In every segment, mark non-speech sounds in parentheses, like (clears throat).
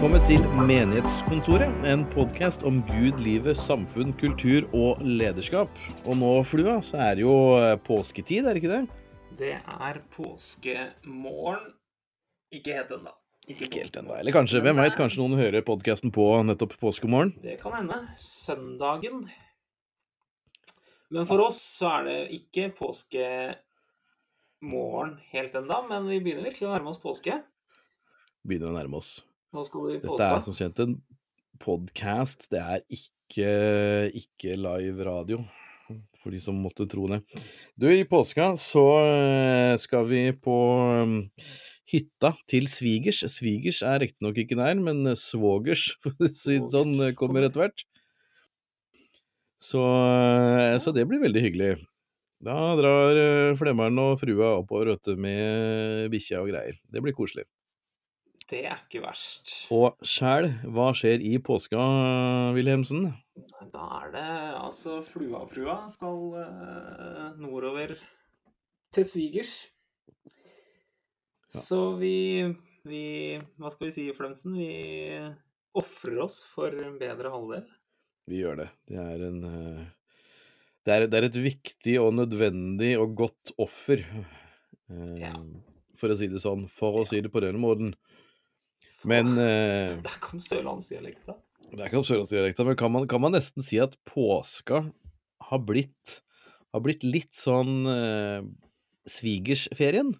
Velkommen til Menighetskontoret, en podkast om Gud, livet, samfunn, kultur og lederskap. Og nå, Flua, så er det jo eh, påsketid, er det ikke det? Det er påskemorgen. Ikke helt ennå. Ikke helt ennå. Eller kanskje, hvem veit, kanskje noen hører podkasten på nettopp påskemorgen? Det kan hende. Søndagen. Men for oss så er det ikke påskemorgen helt ennå, men vi begynner virkelig å nærme oss påske. Begynner å nærme oss. I Dette er som kjent en podkast, det er ikke, ikke live radio. For de som måtte tro det. Du, i påska så eh, skal vi på um, hytta til svigers. Svigers er riktignok ikke der, men svogers, (laughs) for å si det sånn, kommer etter hvert. Så, eh, så det blir veldig hyggelig. Da drar eh, Flemmeren og frua oppover vet du, med bikkja og greier. Det blir koselig. Det er ikke verst. Og sjæl, hva skjer i påska, Wilhelmsen? Da er det altså Flua og frua skal uh, nordover til svigers. Så vi, vi Hva skal vi si, Flømsen? Vi ofrer oss for en bedre halvdel. Vi gjør det. Det er en eh, det er, det er et viktig og nødvendig og godt offer. eh, Ja. For å si det sånn. For å si det på denne måten. Men eh, Der kom sørlandsdialekta. Det er ikke sørlandsdialekta, men kan man, kan man nesten si at påska har blitt, har blitt litt sånn eh, svigersferien?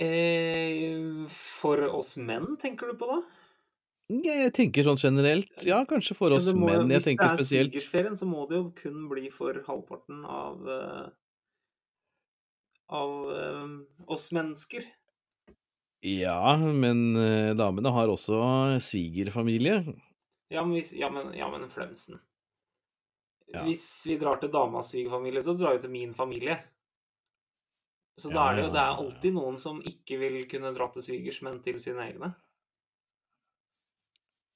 Eh, for oss menn, tenker du på da? Jeg tenker sånn generelt. Ja, kanskje for oss må menn. Jeg hvis det er svigersferien, så må det jo kun bli for halvparten av eh, av eh, oss mennesker. Ja, men eh, damene har også svigerfamilie. Ja, men, hvis, ja, men, ja, men Flemsen. Ja. Hvis vi drar til damas svigerfamilie, så drar vi til min familie. Så da Ja, er det jo ja, det er ja, ja. alltid noen som ikke vil kunne dra til svigers, men til sine egne.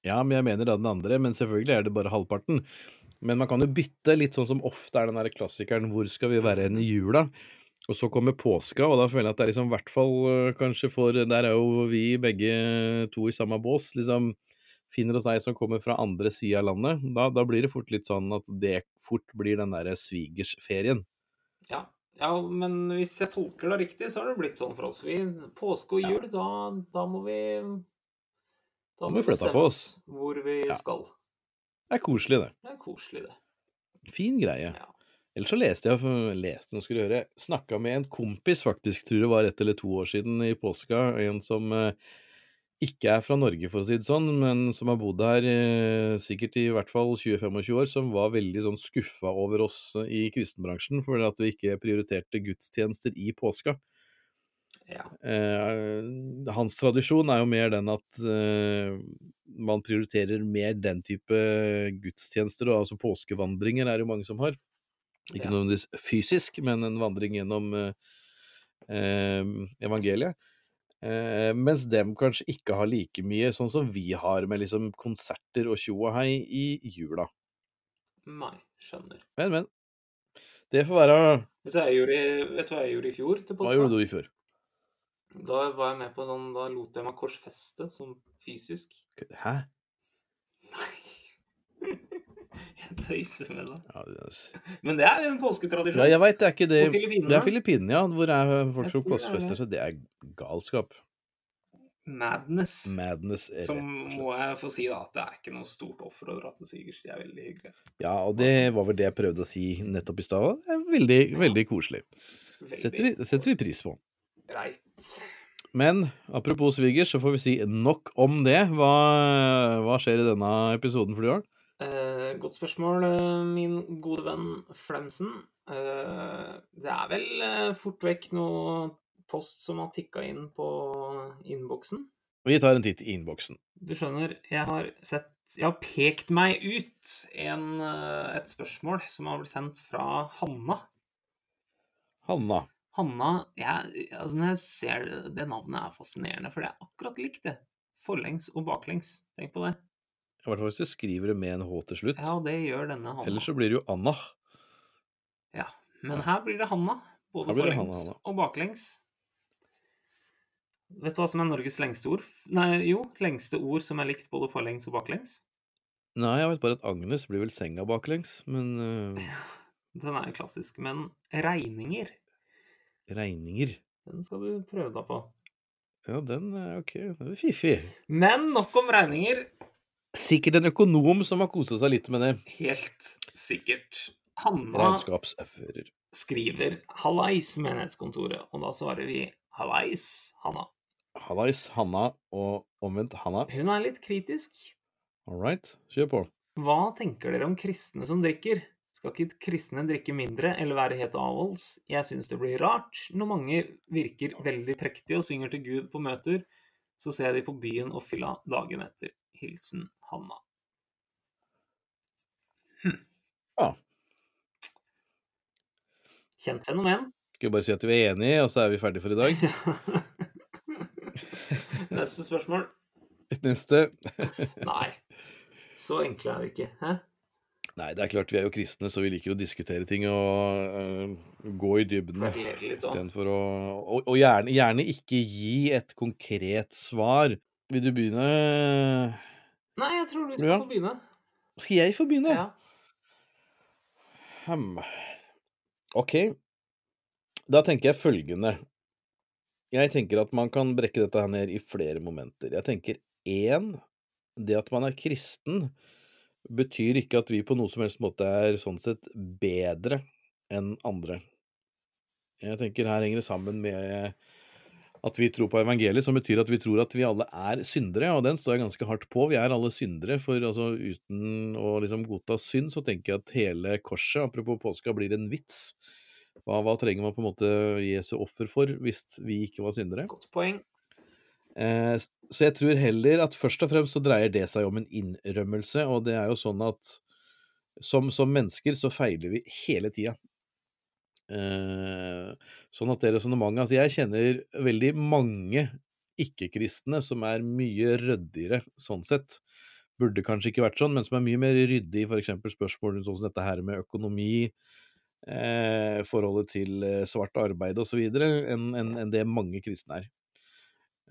Ja, men jeg mener da den andre, men selvfølgelig er det bare halvparten. Men man kan jo bytte, litt sånn som ofte er den der klassikeren 'Hvor skal vi være hen i jula?' Og så kommer påska, og da føler jeg at det er liksom i hvert fall øh, kanskje for Der er jo vi begge to i samme bås. Liksom finner oss ei som kommer fra andre sida av landet. Da, da blir det fort litt sånn at det fort blir den derre svigersferien. Ja. ja, men hvis jeg tolker det riktig, så har det blitt sånn for oss. Vi, påske og Ja. jul, da, da må vi Da må vi flytte på oss. hvor vi Ja. skal. Det er koselig, det. Det er koselig, det. Fin greie. Ja. Ellers så leste jeg, leste, nå skal du høre, snakka med en kompis faktisk, tror det var ett eller to år siden i påska, en som eh, ikke er fra Norge, for å si det sånn, men som har bodd her eh, sikkert i hvert fall 20-25 år, som var veldig sånn skuffa over oss i kristenbransjen for at vi ikke prioriterte gudstjenester i påska. Ja. Eh, hans tradisjon er jo mer den at eh, man prioriterer mer den type gudstjenester, og altså påskevandringer er det jo mange som har. Ikke nødvendigvis fysisk, men en vandring gjennom eh, eh, evangeliet. Eh, mens dem kanskje ikke har like mye, sånn som vi har med liksom konserter og tjo og hei i jula. Nei, skjønner. Men, men. Det får være Vet du hva jeg gjorde, i- vet du hva jeg gjorde i fjor til Hva gjorde du i fjor? Da var jeg med på sånn Da lot jeg meg korsfeste sånn fysisk. Hæ? Jeg tøyser med det. Ja, yes. Men det er en påsketradisjon. ja jeg veit det er ikke det Det er Filippinene, ja. Hvor er folk som er korsfester det. seg. Det er galskap. Madness. Madness, er Som må jeg få si, da, at det er ikke noe stort offer å dra til sigers. De er veldig hyggelige. Ja, og det var vel det jeg prøvde å si nettopp i stad. Veldig, Ja. veldig koselig. Veldig Setter vi, setter vi pris på. greit. Men apropos svigers, så får vi si nok om det. Hva, hva skjer i denne episoden, Fluaren? Eh, godt spørsmål, eh, min gode venn Flemsen. Eh, det er vel eh, fort vekk noe post som har tikka inn på innboksen. Vi tar en titt i innboksen. Du skjønner, jeg har sett Jeg har pekt meg ut en, eh, et spørsmål som har blitt sendt fra Hanna. Hanna. Hanna jeg, altså Når jeg ser det, det navnet, er fascinerende, for det er akkurat likt, det. Forlengs og baklengs. Tenk på det. I hvert fall hvis du skriver det med en H til slutt. Ja, det gjør denne Hanna. Ellers så blir det jo Anna. Ja, Men her blir det Hanna. Både forlengs og baklengs. Vet du hva som er Norges lengste ord? Nei, jo, lengste ord som er likt både forlengs og baklengs? Nei, jeg vet bare at Agnes blir vel senga baklengs, men (laughs) uh... Den er jo klassisk. Men regninger, regninger den skal du prøve deg på. Ja, den er ok. Den er fiffig. Men nok om regninger. Sikkert en økonom som har kosa seg litt med det. Helt sikkert. Hanna skriver 'Hallais, menighetskontoret', og da svarer vi 'Hallais, Hanna'. Hallais, Hanna og omvendt Hanna. Hun er litt kritisk. All right, kjør på. Hva tenker dere om kristne som drikker? Skal ikke kristne drikke mindre eller være helt avholds? Jeg syns det blir rart når mange virker veldig prektige og synger til Gud på møter, så ser jeg de på byen og fylla dagen etter. Hilsen Hanna. Ja. Kjent fenomen. Skal vi bare si at vi er enige, og så er vi ferdige for i dag. (laughs) Neste spørsmål. (laughs) Neste. (laughs) Nei. Så enkle er vi ikke. Hæ? Nei, det er klart vi er jo kristne, så vi liker å diskutere ting og øh, gå i dybden. Istedenfor å Og, og gjerne, gjerne ikke gi et konkret svar. Vil du begynne? Nei, jeg tror du skal Ja. få begynne. Skal jeg få begynne? Ja. Hmm. Ok. Da tenker jeg følgende. Jeg tenker at man kan brekke dette her ned i flere momenter. Jeg tenker én, det at man er kristen, betyr ikke at vi på noe som helst måte er sånn sett bedre enn andre. Jeg tenker her henger det sammen med at vi tror på evangeliet, som betyr at vi tror at vi alle er syndere, og den står jeg ganske hardt på. Vi er alle syndere, for altså uten å liksom godta synd, så tenker jeg at hele korset, apropos påska, blir en vits. Hva, hva trenger man på en måte Jesu offer for, hvis vi ikke var syndere? Godt poeng. Eh, så jeg tror heller at først og fremst så dreier det seg om en innrømmelse, og det er jo sånn at som, som mennesker så feiler vi hele tida. Eh, sånn at det resonnementet Altså, jeg kjenner veldig mange ikke-kristne som er mye ryddigere sånn sett. Burde kanskje ikke vært sånn, men som er mye mer ryddig i f.eks. spørsmål rundt sånn som dette her med økonomi, eh, forholdet til eh, svart arbeid osv., enn en, enn det mange kristne er.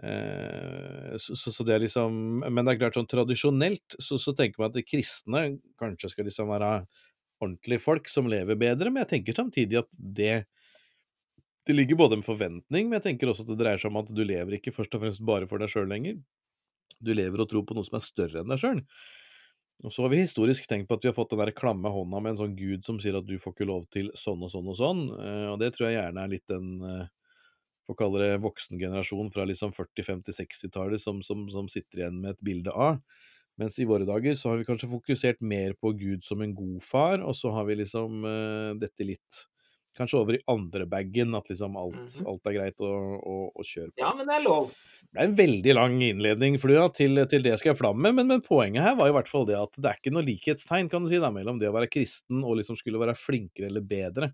Eh, så, så, så det er liksom Men det er klart, sånn tradisjonelt så, så tenker man at de kristne kanskje skal liksom være ordentlige folk som lever bedre, men jeg tenker samtidig at det det ligger både en forventning, men jeg tenker også at det dreier seg om at du lever ikke først og fremst bare for deg sjøl lenger. Du lever og tror på noe som er større enn deg sjøl. Og så har vi historisk tenkt på at vi har fått den der klamme hånda med en sånn gud som sier at du får ikke lov til sånn og sånn og sånn, eh, og det tror jeg gjerne er litt den eh, får kalle det voksengenerasjon fra liksom 40-, 50-, 60-tallet som, som, som sitter igjen med et bilde av. Mens i våre dager så har vi kanskje fokusert mer på Gud som en god far, og så har vi liksom uh, dette litt Kanskje over i andre bagen, at liksom alt, Mhm. alt er greit å, å, å kjøre på. Ja, men det er lov. Det er en veldig lang innledning, Flua, til, til det skal jeg flamme, men, men poenget her var i hvert fall det at det er ikke noe likhetstegn kan du si da, mellom det å være kristen og liksom skulle være flinkere eller bedre,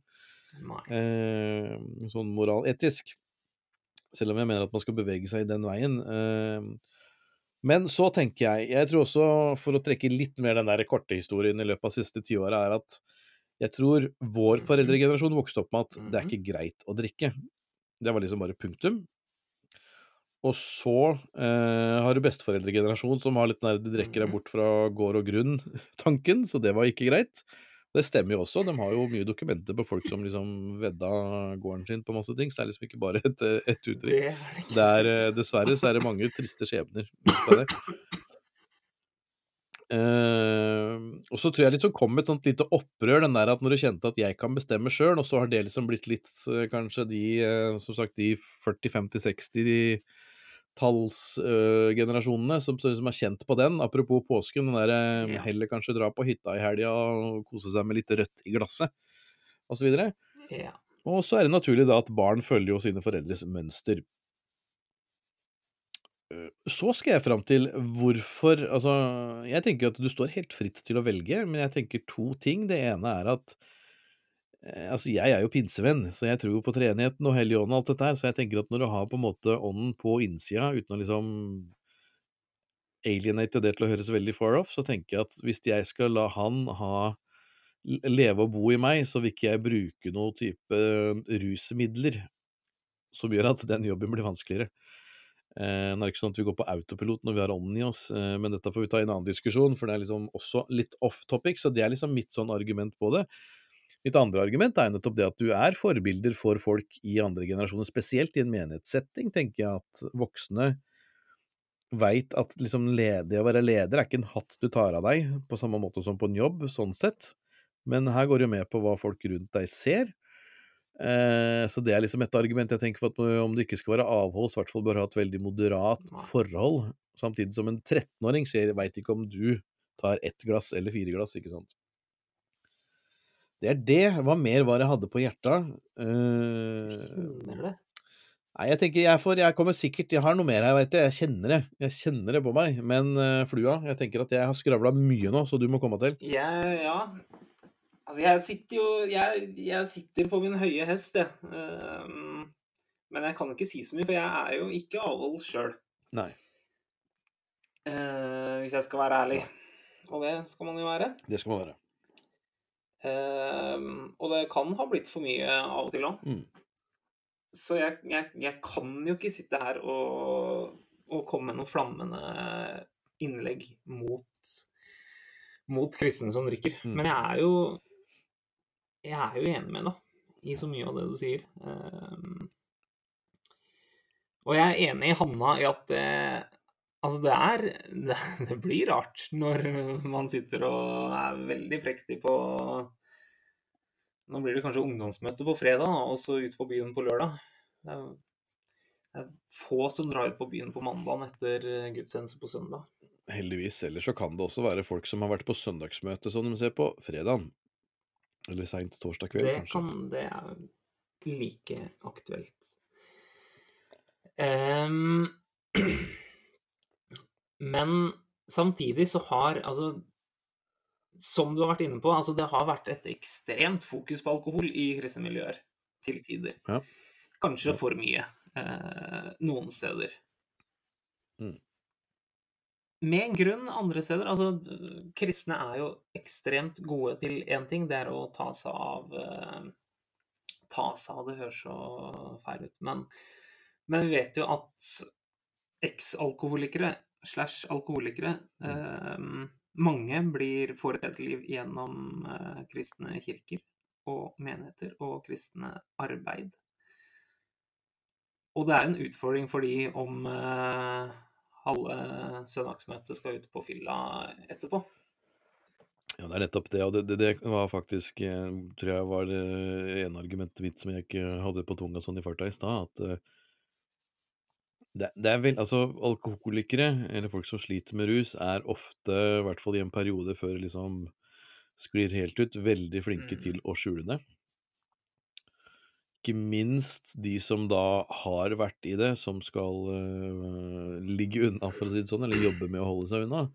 eh, sånn moraletisk. Selv om jeg mener at man skal bevege seg i den veien. Eh, men så tenker jeg, jeg tror også, for å trekke litt mer den der korte historien i løpet av de siste tiåret, er at jeg tror vår Mhm. foreldregenerasjon vokste opp med at det er Mhm. ikke greit å drikke. Det var liksom bare punktum. Og så eh, har du besteforeldregenerasjon som har litt den der 'du drikker deg Mhm. bort fra gård og grunn'-tanken, så det var ikke greit. Det stemmer jo også, de har jo mye dokumenter på folk som liksom vedda gården sin på masse ting, så det er liksom ikke bare et, et uttrykk. Det er det er, eh, dessverre så er det mange triste skjebner ut. Eh, og så tror jeg liksom kom et sånt lite opprør, den der at når du kjente at jeg kan bestemme sjøl, og så har det liksom blitt litt eh, kanskje de eh, som sagt de 40-, 50-, 60 tallsgenerasjonene som, som er kjent på den. Apropos påsken, den derre Ja. heller kanskje dra på hytta i helga og kose seg med litt rødt i glasset, osv. Ja. Og så er det naturlig da at barn følger jo sine foreldres mønster. Øh, Så skal jeg fram til hvorfor Altså, jeg tenker at du står helt fritt til å velge, men jeg tenker to ting. Det ene er at eh, Altså, jeg er jo pinsevenn, så jeg tror jo på treenigheten og Hellig ånd og alt dette her, så jeg tenker at når du har på en måte ånden på innsida, uten å liksom alienate det til å høres veldig far off, så tenker jeg at hvis jeg skal la han ha leve og bo i meg, så vil ikke jeg bruke noe type rusmidler som gjør at den jobben blir vanskeligere. Eh, nå er ikke sånn at vi går på autopilot når vi har ånden i oss, eh, men dette får vi ta i en annen diskusjon, for det er liksom også litt off topic, så det er liksom mitt sånn argument på det. Mitt andre argument er nettopp det at du er forbilder for folk i andre generasjoner, spesielt i en menighetssetting, tenker jeg at voksne veit at liksom ledig, å være leder er ikke en hatt du tar av deg, på samme måte som på en jobb, sånn sett, men her går du med på hva folk rundt deg ser. Eh, så det er liksom et argument jeg tenker for at om det ikke skal være avholds, i hvert fall bør ha et veldig moderat forhold, samtidig som en 13-åring ser, veit ikke om du tar ett glass eller fire glass, ikke sant. Det er det. Hva mer var det jeg hadde på hjertet? Uh. Nei, jeg tenker jeg får Jeg kommer sikkert Jeg har noe mer her, veit jeg. Jeg kjenner det. Jeg kjenner det på meg. Men uh, Flua, jeg tenker at jeg har skravla mye nå, så du må komme til. Jeg, ja Altså, jeg sitter jo jeg, jeg sitter på min høye hest, jeg. Uh, men jeg kan ikke si så mye, for jeg er jo ikke avhold sjøl. Hvis jeg skal være ærlig. Og det skal man jo være. det skal man være. Ehm, og det kan ha blitt for mye av og til òg. Mm. Så jeg, jeg, jeg kan jo ikke sitte her og, og komme med noen flammende innlegg mot, mot kristne som drikker. Mm. Men jeg er jo jeg er jo enig med deg i så mye av det du sier. Ehm, og jeg er enig i Hanna i at det Altså, det er (laughs) det, blir rart når man sitter og er veldig prektig på Nå blir det kanskje ungdomsmøte på fredag, og så ut på byen på lørdag. Det er, det er få som drar ut på byen på mandag etter gudstjeneste på søndag. Heldigvis. Ellers så kan det også være folk som har vært på søndagsmøte, som de ser på fredag. Eller seint torsdag kveld, Det, kanskje. kan, det er like aktuelt. Ehm, (clears throat) men samtidig så har altså Som du har vært inne på, altså det har vært et ekstremt fokus på alkohol i kristne miljøer til tider. Ja. Kanskje for mye eh, noen steder. Mm. Med en grunn andre steder. Altså, kristne er jo ekstremt gode til én ting, det er å ta seg av eh, Ta seg av, det høres så feil ut, men, men vi vet jo at eks-alkoholikere slash alkoholikere eh, Mange blir får et liv gjennom eh, kristne kirker og menigheter og kristne arbeid. Og det er en utfordring for de om eh, halve søndagsmøtet skal ut på fylla etterpå. Ja, det er nettopp det, og det, det, det var faktisk eh, Tror jeg var det ene argumentet mitt som jeg ikke hadde på tunga sånn i farta i stad, at det, det er vel Altså, alkoholikere, eller folk som sliter med rus, er ofte, i hvert fall i en periode før det liksom sklir helt ut, veldig flinke Mm. til å skjule det. Ikke minst de som da har vært i det, som skal eh, ligge unna, for å si det sånn, eller jobbe med å holde seg unna.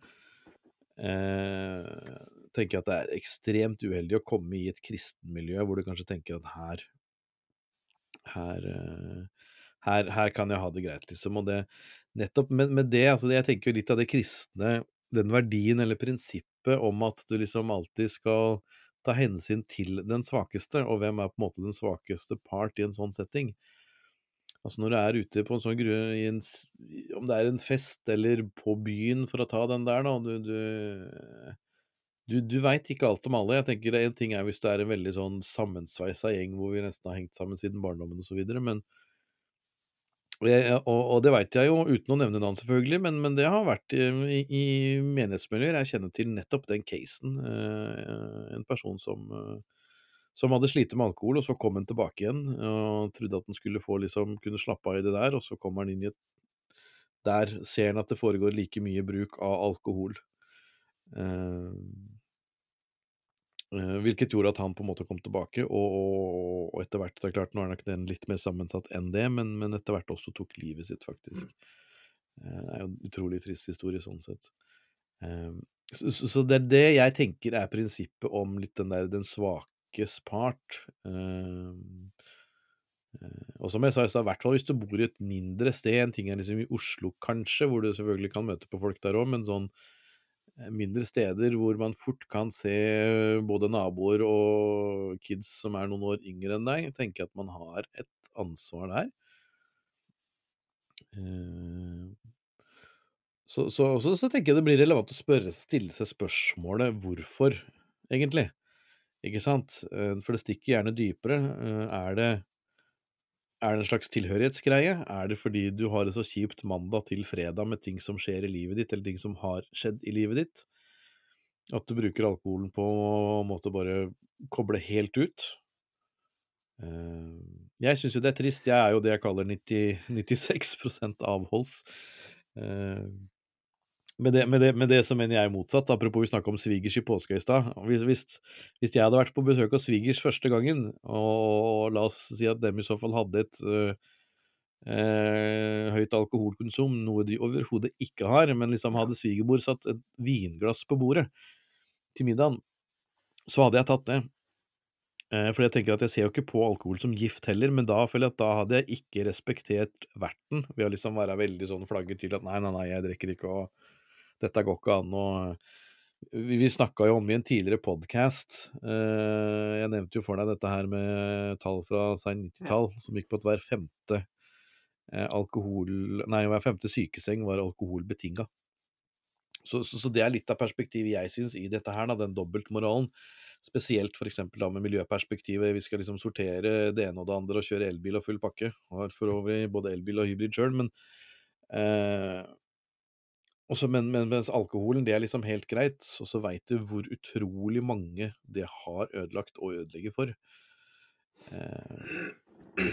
Eh, tenker at det er ekstremt uheldig å komme i et kristenmiljø hvor du kanskje tenker at her her, eh, her, her kan jeg ha det greit, liksom. Og det nettopp med, med det, altså det, jeg tenker jo litt av det kristne, den verdien eller prinsippet om at du liksom alltid skal ta hensyn til den svakeste, og hvem er på en måte den svakeste part i en sånn setting. Altså når du er ute på en sånn gru, en, om det er en fest eller på byen for å ta den der, da, du, du, du, du veit ikke alt om alle. Jeg tenker En ting er hvis det er en veldig sånn sammensveisa gjeng hvor vi nesten har hengt sammen siden barndommen osv., men og, jeg, og, og det veit jeg jo, uten å nevne navn selvfølgelig, men, men det har vært i, i, i menighetsmiljøer jeg kjenner til nettopp den casen. Eh, en person som, eh, som hadde slitt med alkohol, og så kom han tilbake igjen og trodde at han skulle få liksom, kunne slappe av i det der, og så kommer han inn i et Der ser han at det foregår like mye bruk av alkohol. Eh, Eh, hvilket gjorde at han på en måte kom tilbake, og, og, og etter hvert det er klart, Nå er nok den litt mer sammensatt enn det, men, men etter hvert også tok livet sitt, faktisk. Eh, Det er jo en utrolig trist historie sånn sett. Eh, Så, så så det er det jeg tenker er prinsippet om litt den der den svakes part. Eh, eh, Og som jeg sa i stad, i hvert fall hvis du bor i et mindre sted, en ting er liksom i Oslo kanskje, hvor du selvfølgelig kan møte på folk der òg, men sånn eh, mindre steder hvor man fort kan se både naboer og kids som er noen år yngre enn deg, tenker jeg at man har et ansvar der. Eh, så, så, så, så tenker jeg det blir relevant å spørre, stille seg spørsmålet hvorfor, egentlig. Ikke sant? Eh, for det stikker gjerne dypere. Eh, er det er det en slags tilhørighetsgreie? Er det fordi du har det så kjipt mandag til fredag med ting som skjer i livet ditt, eller ting som har skjedd i livet ditt, at du bruker alkoholen på en måte bare koble helt ut? Eh, jeg syns jo det er trist. Jeg er jo det jeg kaller 90, 96% avholds. Med det, med, det, med det, så mener jeg motsatt. Apropos vi snakka om svigers i påske i stad. Hvis, hvis, hvis, jeg hadde vært på besøk hos svigers første gangen, og, la oss si at dem i så fall hadde et øh, høyt alkoholkonsum, noe de overhodet ikke har, men liksom hadde svigermor satt et vinglass på bordet til middagen, så hadde jeg tatt det. Eh, for jeg tenker at jeg ser jo ikke på alkohol som gift heller, men da føler jeg at da hadde jeg ikke respektert verten ved å liksom være veldig sånn flagget at nei, nei, nei, jeg drikker ikke og dette går ikke an å Vi, vi snakka jo om i en tidligere podkast eh, Jeg nevnte jo for deg dette her med tall fra sein 90-tall, ja. som gikk på at hver femte eh, alkohol Nei, hver femte sykeseng var alkoholbetinga. Så, så, så, det er litt av perspektivet jeg syns i dette her, da, den dobbeltmoralen. Spesielt f.eks. da med miljøperspektivet. Vi skal liksom sortere det ene og det andre og kjøre elbil og full pakke. Har for øvrig både elbil og hybrid sjøl, men eh, også, men, men, mens alkoholen det er liksom helt greit, og så veit du hvor utrolig mange det har ødelagt og ødelegger for. Eh,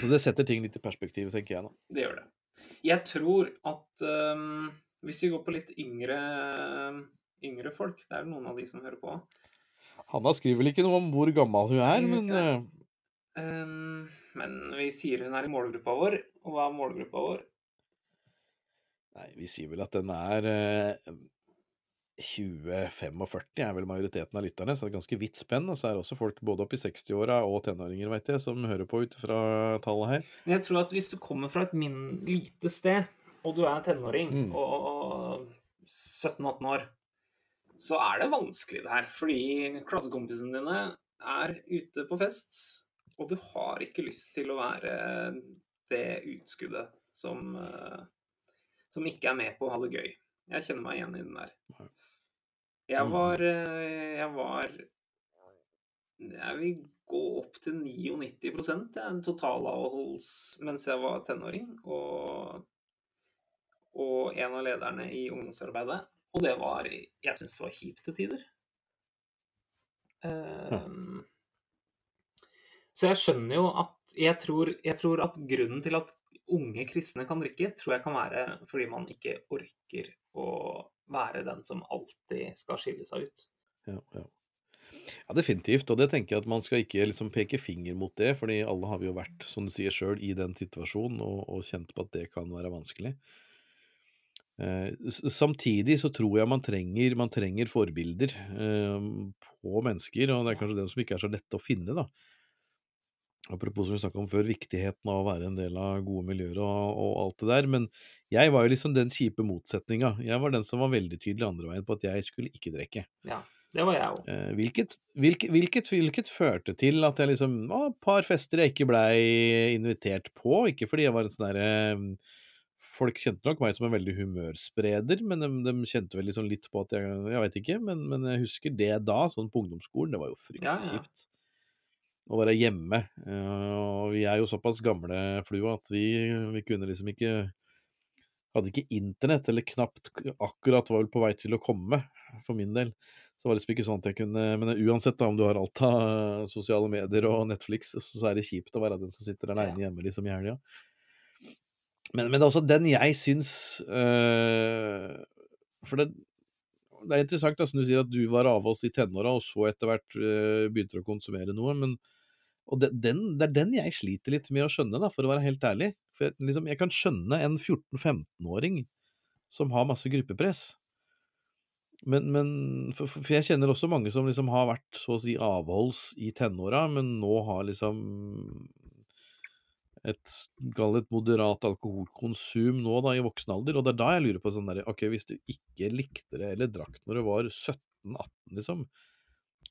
så det setter ting litt i perspektiv, tenker jeg da. Det gjør det. Jeg tror at um, hvis vi går på litt yngre, yngre folk, det er noen av de som hører på Hanna skriver vel ikke noe om hvor gammel hun er, men uh... um, Men vi sier hun er i målgruppa vår, og hva er målgruppa vår? Nei, vi sier vel at den er eh, 20-45 er vel majoriteten av lytterne, så det er ganske vidt spenn. Og så er det også folk både opp i 60-åra og tenåringer, veit jeg, som hører på ut fra tallet her. Jeg tror at hvis du kommer fra et min lite sted, og du er tenåring mm. og, og 17-18 år, så er det vanskelig det her. Fordi klassekompisene dine er ute på fest, og du har ikke lyst til å være det utskuddet som uh, som ikke er med på å ha det gøy. Jeg kjenner meg igjen i den der. Jeg mm. var eh, Jeg var Jeg vil gå opp til 99% en totalavholds mens jeg var tenåring. Og, og en av lederne i ungdomsarbeidet. Og det var Jeg syns det var kjipt til tider. Um, så jeg skjønner jo at jeg tror, jeg tror at grunnen til at unge kristne kan drikke, tror jeg kan være fordi man ikke orker å være den som alltid skal skille seg ut. Ja, ja. ja definitivt. Og det tenker jeg at man skal ikke liksom peke finger mot det, fordi alle har vi jo vært, som du sier sjøl, i den situasjonen og, og, kjent på at det kan være vanskelig. Eh, samtidig så tror jeg man trenger, man trenger forbilder eh, på mennesker, og det er kanskje dem som ikke er så lette å finne, da. Apropos som vi snakka om før, viktigheten av å være en del av gode miljøer og, og, alt det der. Men jeg var jo liksom den kjipe motsetninga. Jeg var den som var veldig tydelig andre veien på at jeg skulle ikke drikke. Ja, det var jeg òg. Eh, hvilket, hvilket, hvilket, hvilket, førte til at jeg liksom Å, et par fester jeg ikke blei invitert på. Ikke fordi jeg var en sånn derre eh, Folk kjente nok meg som en veldig humørspreder, men de, de kjente vel liksom litt på at jeg Jeg veit ikke, men, men, jeg husker det da, sånn på ungdomsskolen. Det var jo fryktelig ja, ja. kjipt å være hjemme. Eh, og vi er jo såpass gamle, Flua, at vi, vi, kunne liksom ikke Hadde ikke internett, eller knapt akkurat var vel på vei til å komme, for min del. Så var det liksom ikke sånn at jeg kunne Men uansett, da, om du har alt av sosiale medier og Netflix, så er det kjipt å være den som sitter aleine hjemme liksom i helga. Men, men det er også den jeg syns øh, For det, det er interessant som du sier at du var avholds i tenåra, og så etter hvert uh, begynte å konsumere noe. men og det, den, det, er den jeg sliter litt med å skjønne, da, for å være helt ærlig. For jeg, liksom, jeg kan skjønne en 14-15-åring som har masse gruppepress. Men, men for, for, jeg kjenner også mange som liksom har vært så å si avholds i tenåra, men nå har liksom et, et moderat alkoholkonsum nå da i voksen alder. Og det er da jeg lurer på sånn der, ok, hvis du ikke likte det eller drakk når du var 17-18, liksom,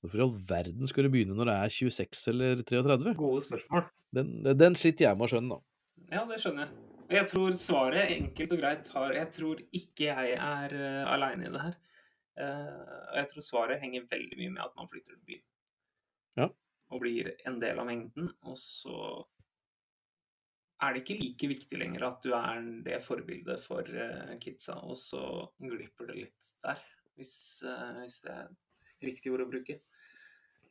Hvorfor i all verden skal du begynne når det er 26 eller 33? Gode spørsmål. Den, den sliter jeg med å skjønne, da. Ja, det skjønner jeg. Og jeg tror svaret enkelt og greit har Jeg tror ikke jeg er uh, aleine i det her. Uh, og jeg tror svaret henger veldig mye med at man flytter til byen. Ja. Og blir en del av mengden. Og så er det ikke like viktig lenger at du er det forbildet for uh, kidsa, og så glipper det litt der. Hvis, hvis det er riktig ord å bruke.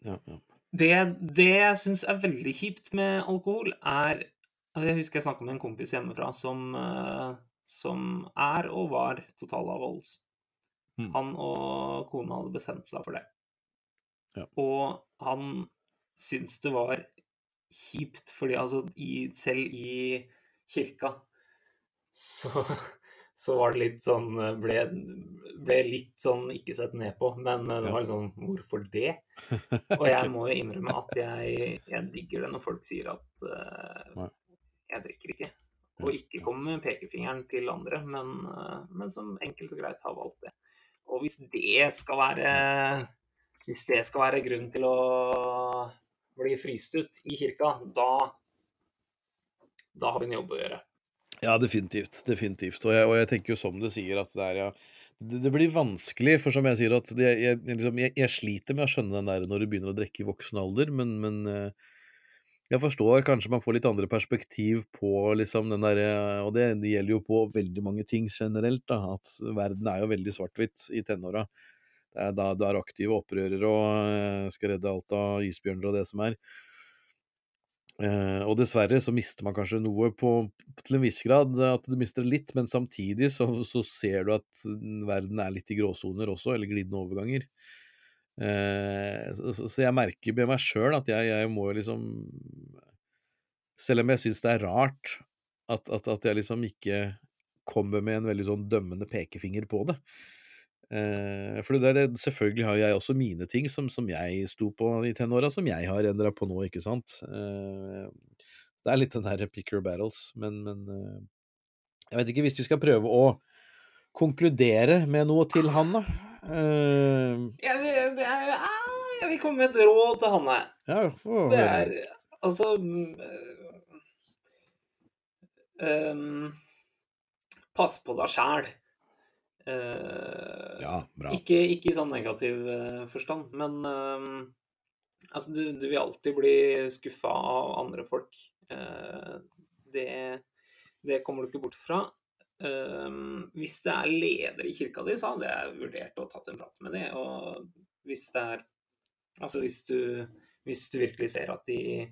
Ja, ja. Det, det jeg syns er veldig kjipt med alkohol, er Altså, jeg husker jeg snakka med en kompis hjemmefra som, uh, som er og var totalavholds. Mm. Han og kona hadde bestemt seg for det. Ja. Og han syntes det var kjipt, fordi altså i, selv i kirka så, så var det litt sånn ble, ble litt sånn ikke sett ned på. Men det var litt sånn Hvorfor det? (laughs) Og jeg må jo innrømme at jeg, jeg digger det når folk sier at uh, jeg drikker ikke. Og ikke komme med pekefingeren til andre, men, men, som enkelt og greit har valgt det. Og hvis det skal være Hvis det skal være grunn til å bli fryst ut i kirka, da Da har vi en jobb å gjøre. Ja, definitivt. Definitivt. Og jeg, og jeg tenker jo som du sier, at det er ja det, det, blir vanskelig, for som jeg sier, at det, jeg, liksom, jeg, jeg, sliter med å skjønne den der når du begynner å drikke i voksen alder, men, men jeg forstår kanskje man får litt andre perspektiv på liksom den derre Og det, det, gjelder jo på veldig mange ting generelt, da. At verden er jo veldig svart-hvitt i tenåra. Det er da du er aktive opprørere og skal redde alt av isbjørner og det som er. Eh, og dessverre så mister man kanskje noe på, til en viss grad, at du mister litt, men samtidig så, så ser du at verden er litt i gråsoner også, eller glidende overganger. Eh, så, så, jeg merker med meg sjøl at jeg, jeg, må liksom Selv om jeg syns det er rart at, at, at, jeg liksom ikke kommer med en veldig sånn dømmende pekefinger på det. Eh, for det der, selvfølgelig har jeg også mine ting som, som jeg sto på i tenåra, som jeg har endra på nå, ikke sant. Eh, det er litt den der pick your battles, men, men eh, jeg vet ikke, hvis vi skal prøve å konkludere med noe til han, da. Jeg, vil, jeg, jeg, vil komme med et råd til Hanne. Ja, for, det er altså um, Pass på deg sjæl. Uh, ja, bra. Ikke, ikke, i sånn negativ uh, forstand, men uh, altså, du, du, vil alltid bli skuffa av andre folk. det, det kommer du ikke bort fra. Hvis det er leder i kirka di, så hadde jeg vurdert å tatt en prat med dem. Og hvis det er Altså hvis du, hvis du virkelig ser at de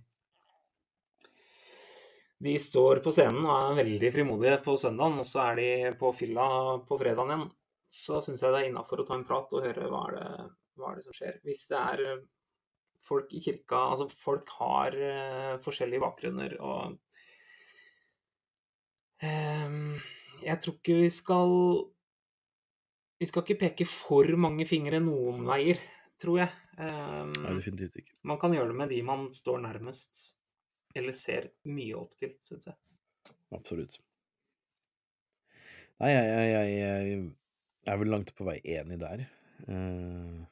de står på scenen og er veldig frimodige på søndagen, og så er de på fylla på fredagen igjen, så syns jeg det er innafor å ta en prat og høre hva er, det, hva er det som skjer. Hvis det er folk i kirka Altså, folk har uh, forskjellige bakgrunner, og um, jeg tror ikke vi skal Vi skal ikke peke for mange fingre noen veier, tror jeg. Um, Nei, definitivt ikke. Man kan gjøre det med de man står nærmest, eller ser mye opp til, syns jeg. Absolutt. Nei, jeg, jeg, jeg, jeg, er vel langt på vei enig der. Uh,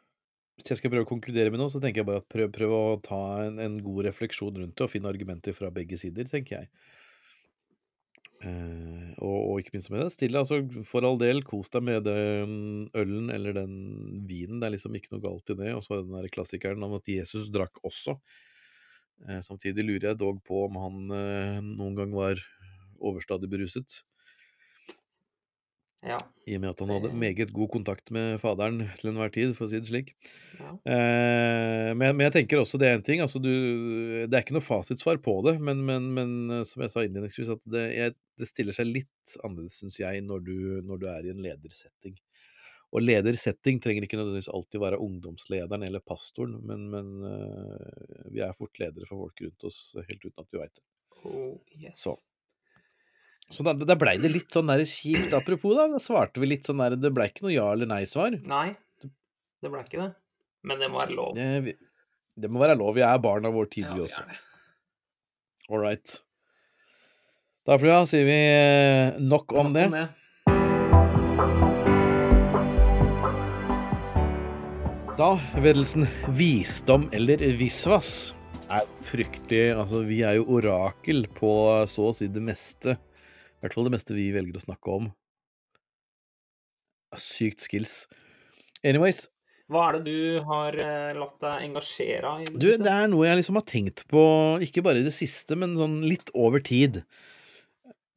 hvis jeg skal prøve å konkludere med noe, så tenker jeg bare at prøv, prøv å ta en, en, god refleksjon rundt det, og finne argumenter fra begge sider, tenker jeg. Uh, og, og, ikke minst med det stille. Altså, for all del, kos deg med den ølen eller den vinen. Det er liksom ikke noe galt i det. Og så den der klassikeren om at Jesus drakk også. Eh, samtidig lurer jeg dog på om han eh, noen gang var overstadig beruset. Ja. I og med at han hadde meget god kontakt med faderen til enhver tid, for å si det slik. Ja. Eh, men, men, jeg tenker også det er en ting. Altså du, det er ikke noe fasitsvar på det, men, men, men som jeg sa innledningsvis, at det, jeg, det, stiller seg litt annerledes, syns jeg, når du, når du, er i en ledersetting. Og ledersetting trenger ikke nødvendigvis alltid være ungdomslederen eller pastoren, men, men uh, vi er fort ledere for folk rundt oss helt uten at vi veit det. Oh, yes. Så. Så da, da blei det litt sånn der kjipt. Apropos, da, da svarte vi litt sånn der Det blei ikke noe ja eller nei-svar. Nei, det blei ikke det. Men det må være lov. Det, det, må være lov. Vi er barn av vår tid, vi også. All right. Da Flua, sier vi eh, nok om nok det. Om det. Da, Vedelsen, visdom eller visvas er fryktelig Altså, vi er jo orakel på så å si det meste I hvert fall det meste vi velger å snakke om. Sykt skills. Anyways, Hva er det du har eh, latt deg engasjere av i det du, siste? det er noe jeg liksom har tenkt på, ikke bare i det siste, men sånn litt over tid.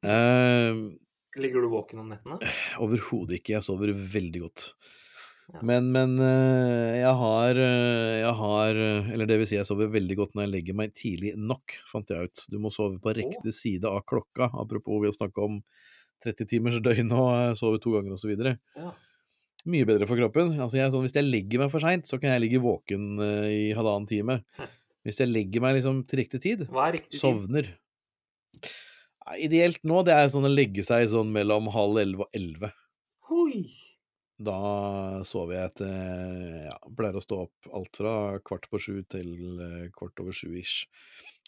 Uh, Ligger du våken om nettene? Overhodet ikke. Jeg sover veldig godt. Ja. Men, men eh, jeg har eh, Jeg har eh, Eller det vil si, jeg sover veldig godt når jeg legger meg tidlig nok, fant jeg ut. Du må sove på riktig side av klokka, apropos vi har snakka om 30 timers døgn og eh, sove to ganger osv. Ja. Mye bedre for kroppen. Altså jeg, er sånn, hvis jeg legger meg for seint, så kan jeg ligge våken eh, i halvannen time. Hvis jeg legger meg liksom til riktig tid, Hva er riktig tid? sovner. Nei, Ideelt nå, det er sånn å legge seg sånn mellom halv elleve og elleve. Hoi! Da sover jeg til Ja, pleier å stå opp alt fra kvart på sju til eh, kvart over sju ish.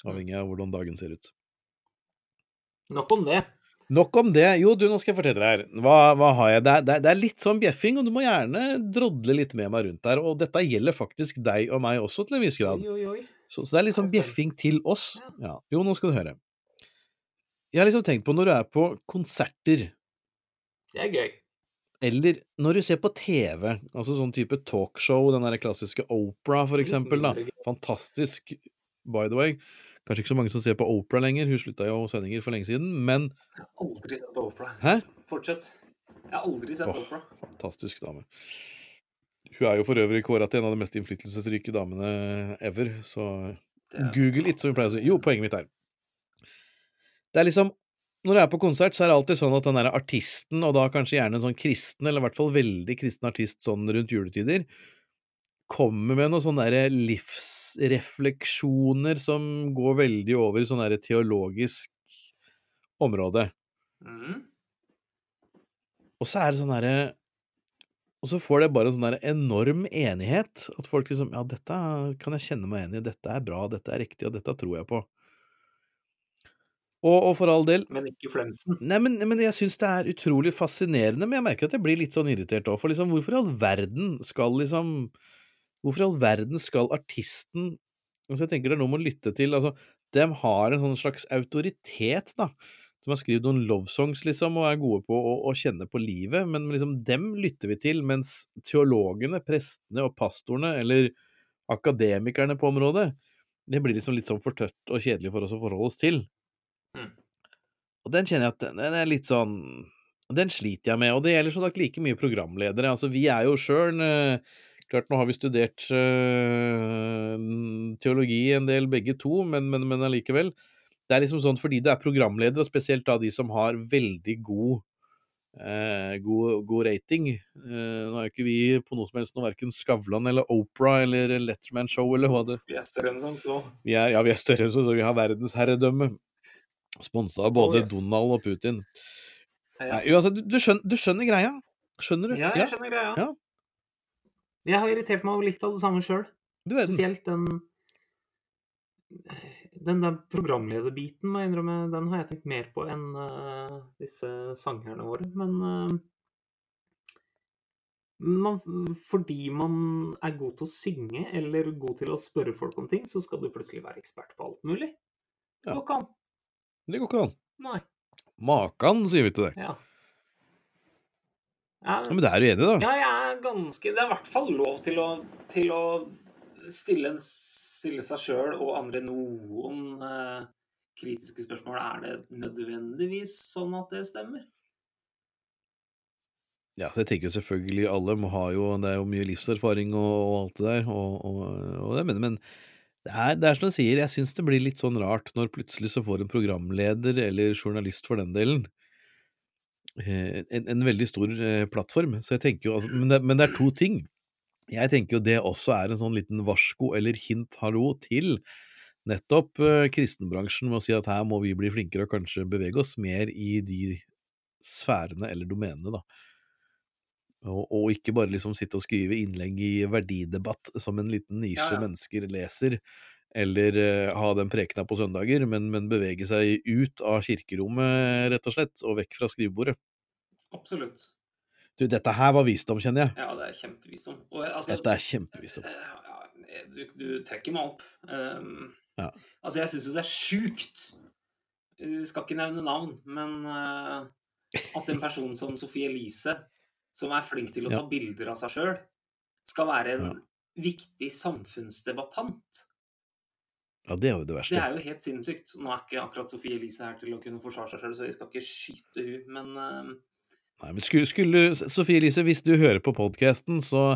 Avhengig av hvordan dagen ser ut. Nok om det. Nok om det. Jo, du, nå skal jeg fortelle deg her. Hva, hva har jeg? Det er, det, er, litt sånn bjeffing, og du må gjerne drodle litt med meg rundt der. Og dette gjelder faktisk deg og meg også, til en viss grad. Oi, oi, oi. Så, så det er litt sånn bjeffing til oss. Ja. Ja. Jo, nå skal du høre. Jeg har liksom tenkt på når du er på konserter, Det er gøy. Eller når du ser på TV, altså sånn type talkshow, den der klassiske Opera for eksempel, da. Fantastisk, by the way. Kanskje ikke så mange som ser på Opera lenger, hun slutta jo sendinger for lenge siden, men Jeg har aldri sett på Opera. Hæ? Fortsett. Jeg har aldri sett Åh. Opera. Fantastisk dame. Hun er jo for øvrig kåra til en av de mest innflytelsesrike damene ever, så er- Google it, som vi pleier å si. Jo, poenget mitt er Det er liksom Når jeg er på konsert, så er det alltid sånn at den der artisten, og da kanskje gjerne en sånn kristen, eller i hvert fall veldig kristen artist sånn rundt juletider, kommer med noen sånne der livsrefleksjoner som går veldig over i sånn der teologisk område. Mm. Og så er det sånn derre Og så får det bare en sånn der enorm enighet. At folk liksom Ja, dette kan jeg kjenne meg igjen i. Dette er bra, dette er riktig, og dette tror jeg på. Og, og for all del Men ikke Flemsen. Nei, men, men jeg syns det er utrolig fascinerende, men jeg merker at jeg blir litt sånn irritert òg. For liksom, hvorfor i all verden skal liksom Hvorfor i all verden skal artisten Altså, jeg tenker det er noe med å lytte til Altså, dem har en sånn slags autoritet, da. Som har skrevet noen lovesongs, liksom, og er gode på å, å kjenne på livet. Men liksom, dem lytter vi til, mens teologene, prestene og pastorene, eller akademikerne på området, det blir liksom litt sånn for tøtt og kjedelig for oss å forholde oss til. Mm. Og den kjenner jeg at den, er litt sånn Den sliter jeg med. Og det gjelder så sagt like mye programledere. Altså, vi er jo sjøl Klart, nå har vi studert øh, teologi en del, begge to, men, men, men allikevel. Det er liksom sånn fordi du er programleder, og spesielt da de som har veldig god eh, god, god rating. Eh, nå er jo ikke vi på noe som helst noe verken Skavlan eller Opera eller Letterman Show eller hva det Vi er større enn som så. vi er, ja, vi er større, enn så vi har verdensherredømme. Sponsa av både Oh, yes. Donald og Putin. Nei, uansett, du, du, skjønner, du skjønner greia? Skjønner du? Ja, jeg skjønner greia. Ja. Jeg har irritert meg over litt av det samme sjøl. Spesielt den Den der programlederbiten, må jeg innrømme, den har jeg tenkt mer på enn uh, disse sangerne våre. Men uh, man, fordi man er god til å synge eller god til å spørre folk om ting, så skal du plutselig være ekspert på alt mulig. Ja. går ikke an. Det går ikke an. Nei. Makan, sier vi til deg. Ja. Ja, Ja, men det er du enig i, da? Ja, jeg er ganske Det er i hvert fall lov til å, til å stille, en- stille seg sjøl og andre noen eh, kritiske spørsmål. Er det nødvendigvis sånn at det stemmer? Ja, så jeg tenker jo selvfølgelig alle må ha jo Det er jo mye livserfaring og, og alt det der, og, og, og det, men, men det er, det er som du sier, jeg syns det blir litt sånn rart når plutselig så får en programleder, eller journalist for den delen, eh, en, en veldig stor eh, plattform. Så jeg tenker jo, altså, men, det, men det er to ting. Jeg tenker jo det også er en sånn liten varsko eller hint hallo til nettopp eh, kristenbransjen med å si at her må vi bli flinkere og kanskje bevege oss mer i de sfærene eller domenene, da. Og, og ikke bare liksom sitte og skrive innlegg i verdidebatt som en liten nisje Ja, ja. mennesker leser, eller uh, ha den prekena på søndager, men, men bevege seg ut av kirkerommet, rett og slett, og vekk fra skrivebordet. Absolutt. Du, dette her var visdom, kjenner jeg. Ja, det er kjempevisdom. Og, altså, Dette er kjempevisdom. eh, ja, du, du trekker meg opp. Um, Ja. Altså, jeg syns jo det er sjukt eh, skal ikke nevne navn, men uh, at en person som Sofie Elise, som er flink til å ta bilder av seg sjøl, skal være en viktig samfunnsdebattant. Ja, det er jo det verste. Det er jo helt sinnssykt. Nå er ikke akkurat Sofie Elise her til å kunne forsvare seg sjøl, så vi skal ikke skyte hun, men uh... Nei, men skulle, skulle Sofie Elise, hvis du hører på podkasten, så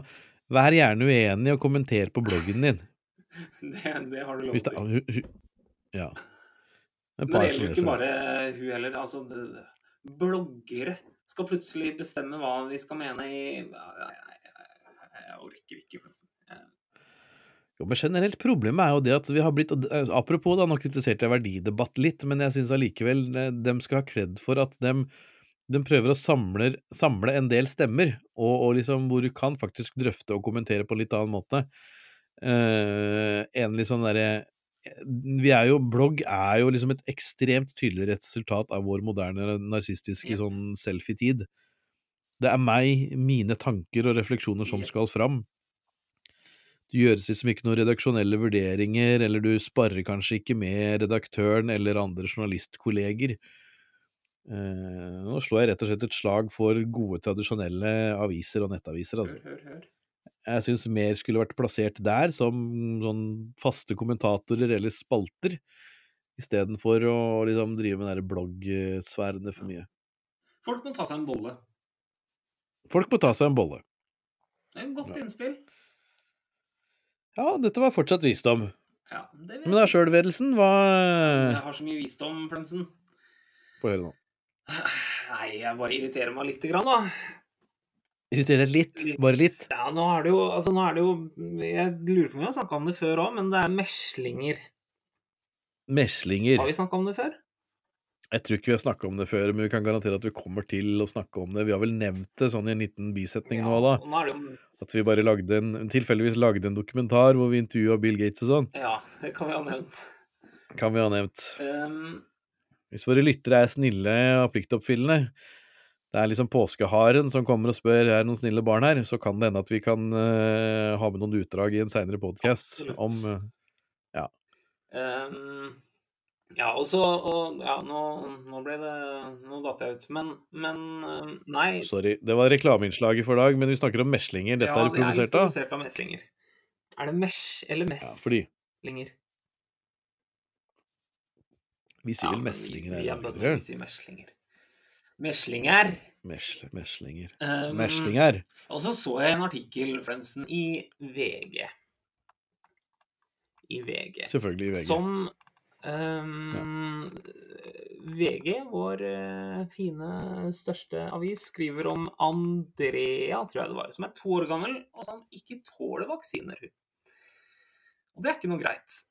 vær gjerne uenig og kommenter på bloggen din. (laughs) det, det har du lov til. det, hu, hu, ja. Det Men det gjelder jo ikke bare hun heller. Altså, bloggere skal plutselig bestemme hva vi skal mene i Jeg, orker ikke, forresten. Jo, men generelt problemet er jo det at vi har blitt eh, Apropos, da, nå kritiserte jeg verdidebatt litt, men jeg syns allikevel de skal ha kred for at de, de prøver å samle, samle en del stemmer, og, og liksom hvor du kan faktisk drøfte og kommentere på en litt annen måte. Uh, en litt sånn derre vi er jo, Blogg er jo liksom et ekstremt tydelig resultat av vår moderne narsistiske sånn selfie-tid. Det er meg, mine tanker og refleksjoner som skal fram. Det gjøres liksom ikke noen redaksjonelle vurderinger, eller du sparer kanskje ikke med redaktøren eller andre journalistkolleger. Eh, nå slår jeg rett og slett et slag for gode, tradisjonelle aviser og nettaviser. Altså. Hør, hør, hør. Jeg syns mer skulle vært plassert der, som sånn faste kommentatorer eller spalter, istedenfor å liksom drive med den bloggsfærene for mye. Folk må ta seg en bolle. Folk må ta seg en bolle. Det er et godt innspill. Ja, dette var fortsatt visdom. Ja, det Men da jeg sjølvedelsen, hva Jeg har så mye visdom, Flemsen. Få høre nå. Nei, jeg bare irriterer meg lite grann, da. Irriterer litt, bare litt. Ja, nå er det jo Altså, nå er det jo Jeg lurer på om vi har snakka om det før òg, men det er meslinger. Meslinger. Har vi snakka om det før? Jeg tror ikke vi har snakka om det før, men vi kan garantere at vi kommer til å snakke om det. Vi har vel nevnt det sånn i en liten bisetning nå, da. nå er det jo At vi bare lagde en, tilfeldigvis lagde en dokumentar hvor vi intervjua Bill Gates og sånn. Ja, det kan vi ha nevnt. Kan vi ha nevnt. Um, Hvis våre lyttere er snille og pliktoppfyllende, det er liksom påskeharen som kommer og spør er det noen snille barn her, så kan det hende at vi kan uh, ha med noen utdrag i en seinere podkast om uh, Ja. um, ja, og så Ja, nå, nå ble det Nå datt jeg ut. Men, men um, Nei. Sorry, det var reklameinnslaget for dag, men vi snakker om meslinger. Dette ja, er det er produsert av produsert av meslinger. Er det mesh eller Ja, fordi meslinger? vi sier Ja, vel meslinger vi, vi, er vi vi sier meslinger. Meslinger. Mesle, meslinger. Um, Meslinger. Og så så jeg en artikkel, Flemsen, i VG. I VG. Selvfølgelig i VG. Som ehm, VG, vår eh, fine største avis, skriver om Andrea, tror jeg det var, som er to år gammel, og som ikke tåler vaksiner. Og det er ikke noe greit.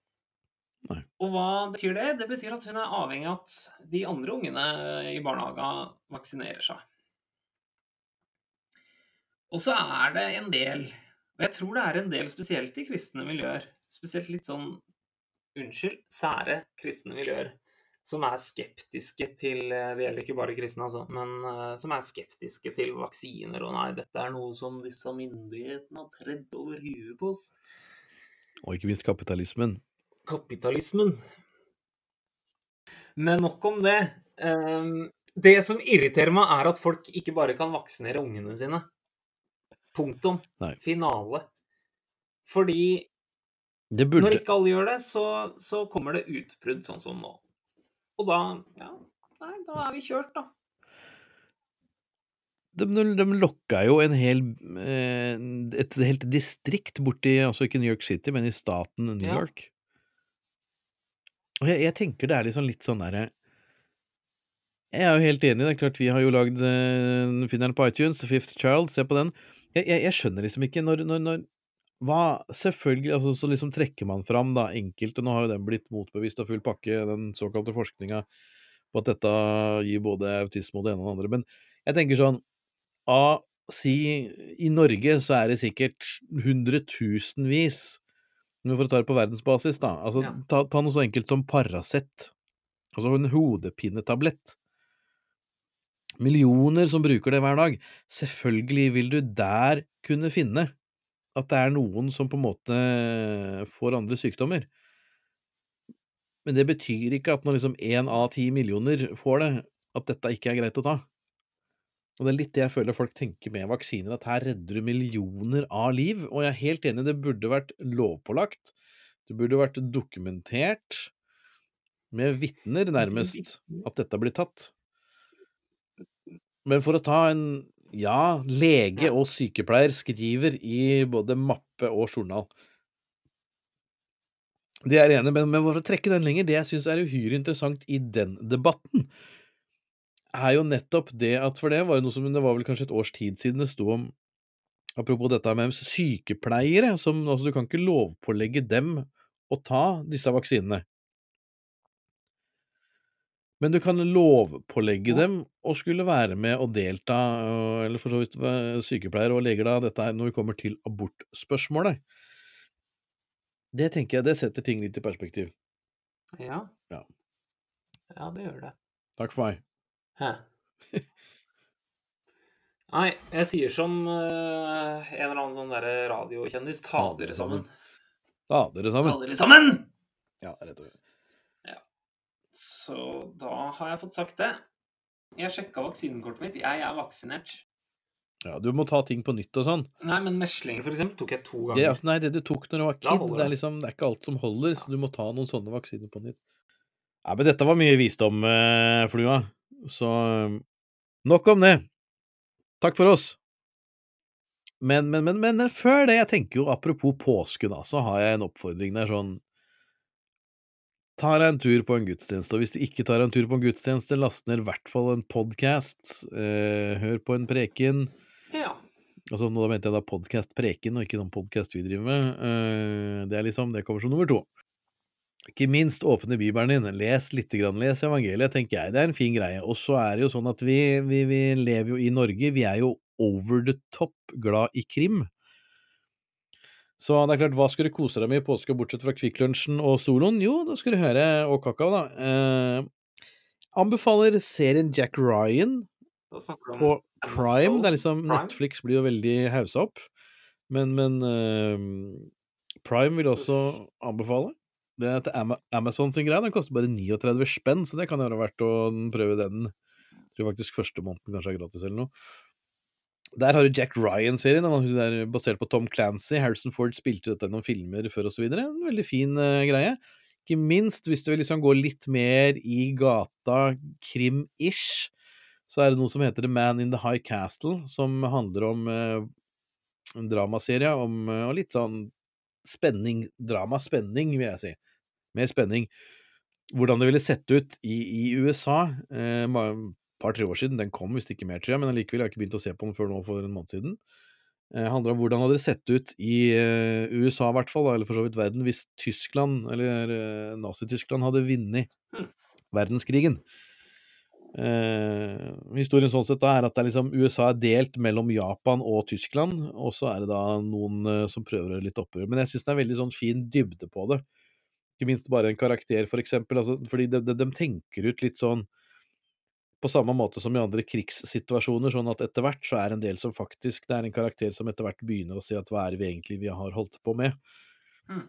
Nei. Og hva betyr det? Det betyr at hun er avhengig av at de andre ungene i barnehagen vaksinerer seg. Og så er det en del, og jeg tror det er en del spesielt i kristne miljøer, spesielt litt sånn unnskyld, sære kristne miljøer som er skeptiske til eh, Det gjelder ikke bare kristne, altså, men eh, som er skeptiske til vaksiner. Og nei, dette er noe som disse myndighetene har tredd over huet på oss. Og ikke minst kapitalismen. Kapitalismen. Men nok om det. Ehm, Det som irriterer meg, er at folk ikke bare kan vaksinere ungene sine. Punktum. Nei. Finale. Fordi Det burde Når ikke alle gjør det, så, så kommer det utbrudd sånn som nå. Og da Ja, nei, da er vi kjørt, da. De, de, de lokka jo en hel eh, et helt distrikt borti Altså ikke New York City, men i staten New Ja. Og jeg, jeg tenker det er liksom litt sånn derre Jeg er jo helt enig. Det er klart Vi har jo lagd uh, Finneren på iTunes, The Fifth Child. Se på den. Jeg, jeg, jeg skjønner liksom ikke når, når, når Hva Selvfølgelig, altså så liksom trekker man fram da enkelte Nå har jo den blitt motbevist av full pakke, den såkalte forskninga på at dette gir både autisme og det ene og det andre. Men jeg tenker sånn A, si i Norge så er det sikkert hundretusenvis Men for å ta det på verdensbasis, da. Altså, Ja. ta, ta noe så enkelt som Paracet. Altså en hodepinetablett. Millioner som bruker det hver dag. Selvfølgelig vil du der kunne finne at det er noen som på en måte får andre sykdommer. Men det betyr ikke at når liksom én av ti millioner får det, at dette ikke er greit å ta. Og det er litt det jeg føler folk tenker med vaksiner, at her redder du millioner av liv. Og jeg er helt enig, det burde vært lovpålagt. Det burde vært dokumentert med vitner, nærmest, at dette blir tatt. Men for å ta en Ja, lege og sykepleier skriver i både mappe og journal. Det er enig men, men for å trekke den lenger, det jeg syns er uhyre interessant i den debatten, er jo nettopp det at For det var jo noe som Det var vel kanskje et års tid siden det sto om Apropos dette med sykepleiere, som altså du kan ikke lovpålegge dem å ta disse vaksinene. Men du kan lovpålegge dem å skulle være med og delta, eller for så vidt sykepleiere og leger, da, dette er når vi kommer til abortspørsmålet. Det tenker jeg, det setter ting litt i perspektiv. Ja. Ja. Ja, det gjør det. Takk for meg. Hæ. Nei, jeg sier som eh, en eller annen sånn derre radiokjendis. Ta dere dere sammen. Ta dere Ta sammen. dere sammen! Ja, rett og slett. Så da har jeg fått sagt det. Jeg sjekka vaksinekortet mitt. Jeg er vaksinert. Ja, du må ta ting på nytt og sånn. Nei, men meslinger, for eksempel, tok jeg to Det, ganger. altså, nei, det du tok når du var Da kid, holder det er det. liksom, det er ikke alt som holder, så du må ta noen sånne vaksiner på nytt. Nei, men dette var mye visdom, eh, Flua. Så nok om det. Takk for oss. Men, men, men, men, før det, jeg tenker jo apropos påsken, da, så har jeg en oppfordring der sånn Ta deg en tur på en gudstjeneste, og hvis du ikke tar deg en tur på en gudstjeneste, last ned i hvert fall en podkast. Eh, hør på en preken. Ja. Altså, nå da mente jeg da podkast preken, og ikke noen podkast vi driver med. Eh, det er liksom, det kommer som nummer to. Ikke minst åpne bibelen din, les lite grann, les evangeliet, tenker jeg. Det er en fin greie. Og så er det jo sånn at vi, vi, vi lever jo i Norge, vi er jo over the top glad i krim. Så det er klart, hva skal du kose deg med i påska, bortsett fra Kvikk Lunsjen og soloen? Jo, da skal du høre Og kakao, da. Eh, anbefaler serien Jack Ryan på Prime. Det er liksom Netflix blir jo veldig haussa opp, men, men eh, Prime vil også anbefale. Det er til Amazon sin greie. Den koster bare 39 spenn, så det kan jo være verdt å prøve den. Jeg tror faktisk første måneden kanskje er gratis eller noe. Der har du Jack Ryan-serien, den er basert på Tom Clancy. Harrison Ford spilte dette i noen filmer før osv. En veldig fin uh, greie. Ikke minst hvis du vil liksom gå litt mer i gata krim-ish, så er det noe som heter The Man in the High Castle, som handler om uh, en dramaserie om eh, og litt sånn spenning. Drama-spenning, vil jeg si. Mer spenning. Hvordan det ville sett ut i, i USA. Eh, ma- par-tre år siden. Den kom visst ikke mer, tror jeg, men allikevel har jeg ikke begynt å se på den før nå for en måned siden. Eh, handler om hvordan hadde det sett ut i eh, USA, i hvert fall, eller for så vidt verden, hvis Tyskland, eller eh, Nazi-Tyskland, hadde vunnet Hmm. verdenskrigen. Eh, historien sånn sett da er at det er liksom USA er delt mellom Japan og Tyskland, og så er det da noen eh, som prøver å gjøre litt opprør. Men jeg syns det er veldig sånn fin dybde på det. Ikke minst bare en karakter, for eksempel. Altså, fordi de, de, de tenker ut litt sånn på samme måte som i andre krigssituasjoner, sånn at etter hvert så er en del som faktisk Det er en karakter som etter hvert begynner å si at hva er det vi egentlig vi har holdt på med? Mm.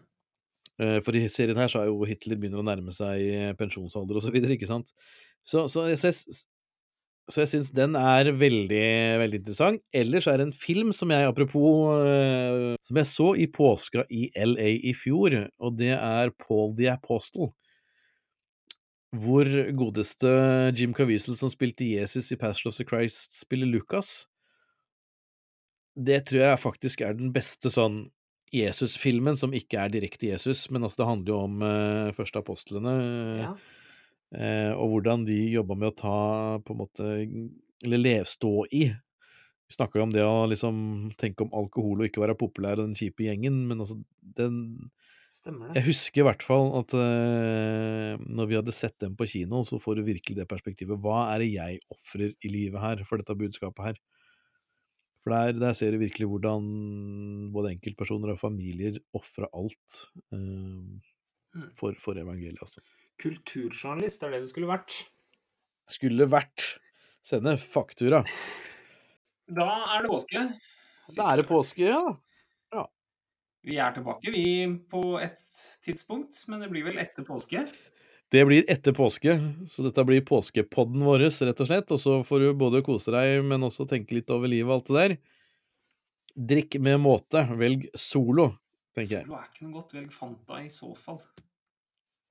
Eh, For i serien her så er jo Hitler begynner å nærme seg eh, pensjonsalder og så videre, ikke sant? Så, så jeg, så, jeg syns den er veldig, veldig interessant. Ellers er det en film som jeg, apropos eh, Som jeg så i påska i LA i fjor, og det er Paul the Apostle. Hvor godeste Jim Caviezel, som spilte Jesus i Pastor of the Christ, spiller Lucas. Det tror jeg faktisk er den beste sånn Jesus-filmen som ikke er direkte Jesus, men altså det handler jo om uh, første apostlene. Ja. Eh, og hvordan de jobba med å ta på en måte Eller lev, stå i. Vi snakka jo om det å liksom tenke om alkohol og ikke være populær og den kjipe gjengen, men altså den Stemmer det. Jeg husker i hvert fall at eh, når vi hadde sett dem på kino, så får du virkelig det perspektivet. Hva er det jeg ofrer i livet her for dette budskapet her? For der, der ser du virkelig hvordan både enkeltpersoner og familier ofra alt Mm. for, for evangeliet, altså. Kulturjournalist er det du skulle vært. Skulle vært sende faktura. Da er det påske. Da er det påske, ja. Vi er tilbake, vi, på et tidspunkt, men det blir vel etter påske. Det blir etter påske, så dette blir påskepodden vår, rett og slett. Og så får du både kose deg, men også tenke litt over livet og alt det der. Drikk med måte. Velg Solo, tenker jeg. Solo er ikke noe godt. Velg Fanta i så fall.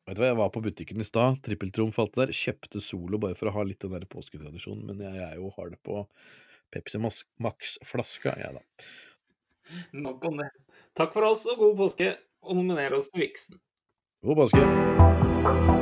Vet du hva, Jeg var på butikken i stad, Trippeltrom alt det der. Kjøpte Solo bare for å ha litt den der påsketradisjonen. Men jeg, er jo har det på Pepsi Max-flaska, jeg, da. Nok om det. Takk for oss, og god påske. Og nominer oss til Vixen. God påske.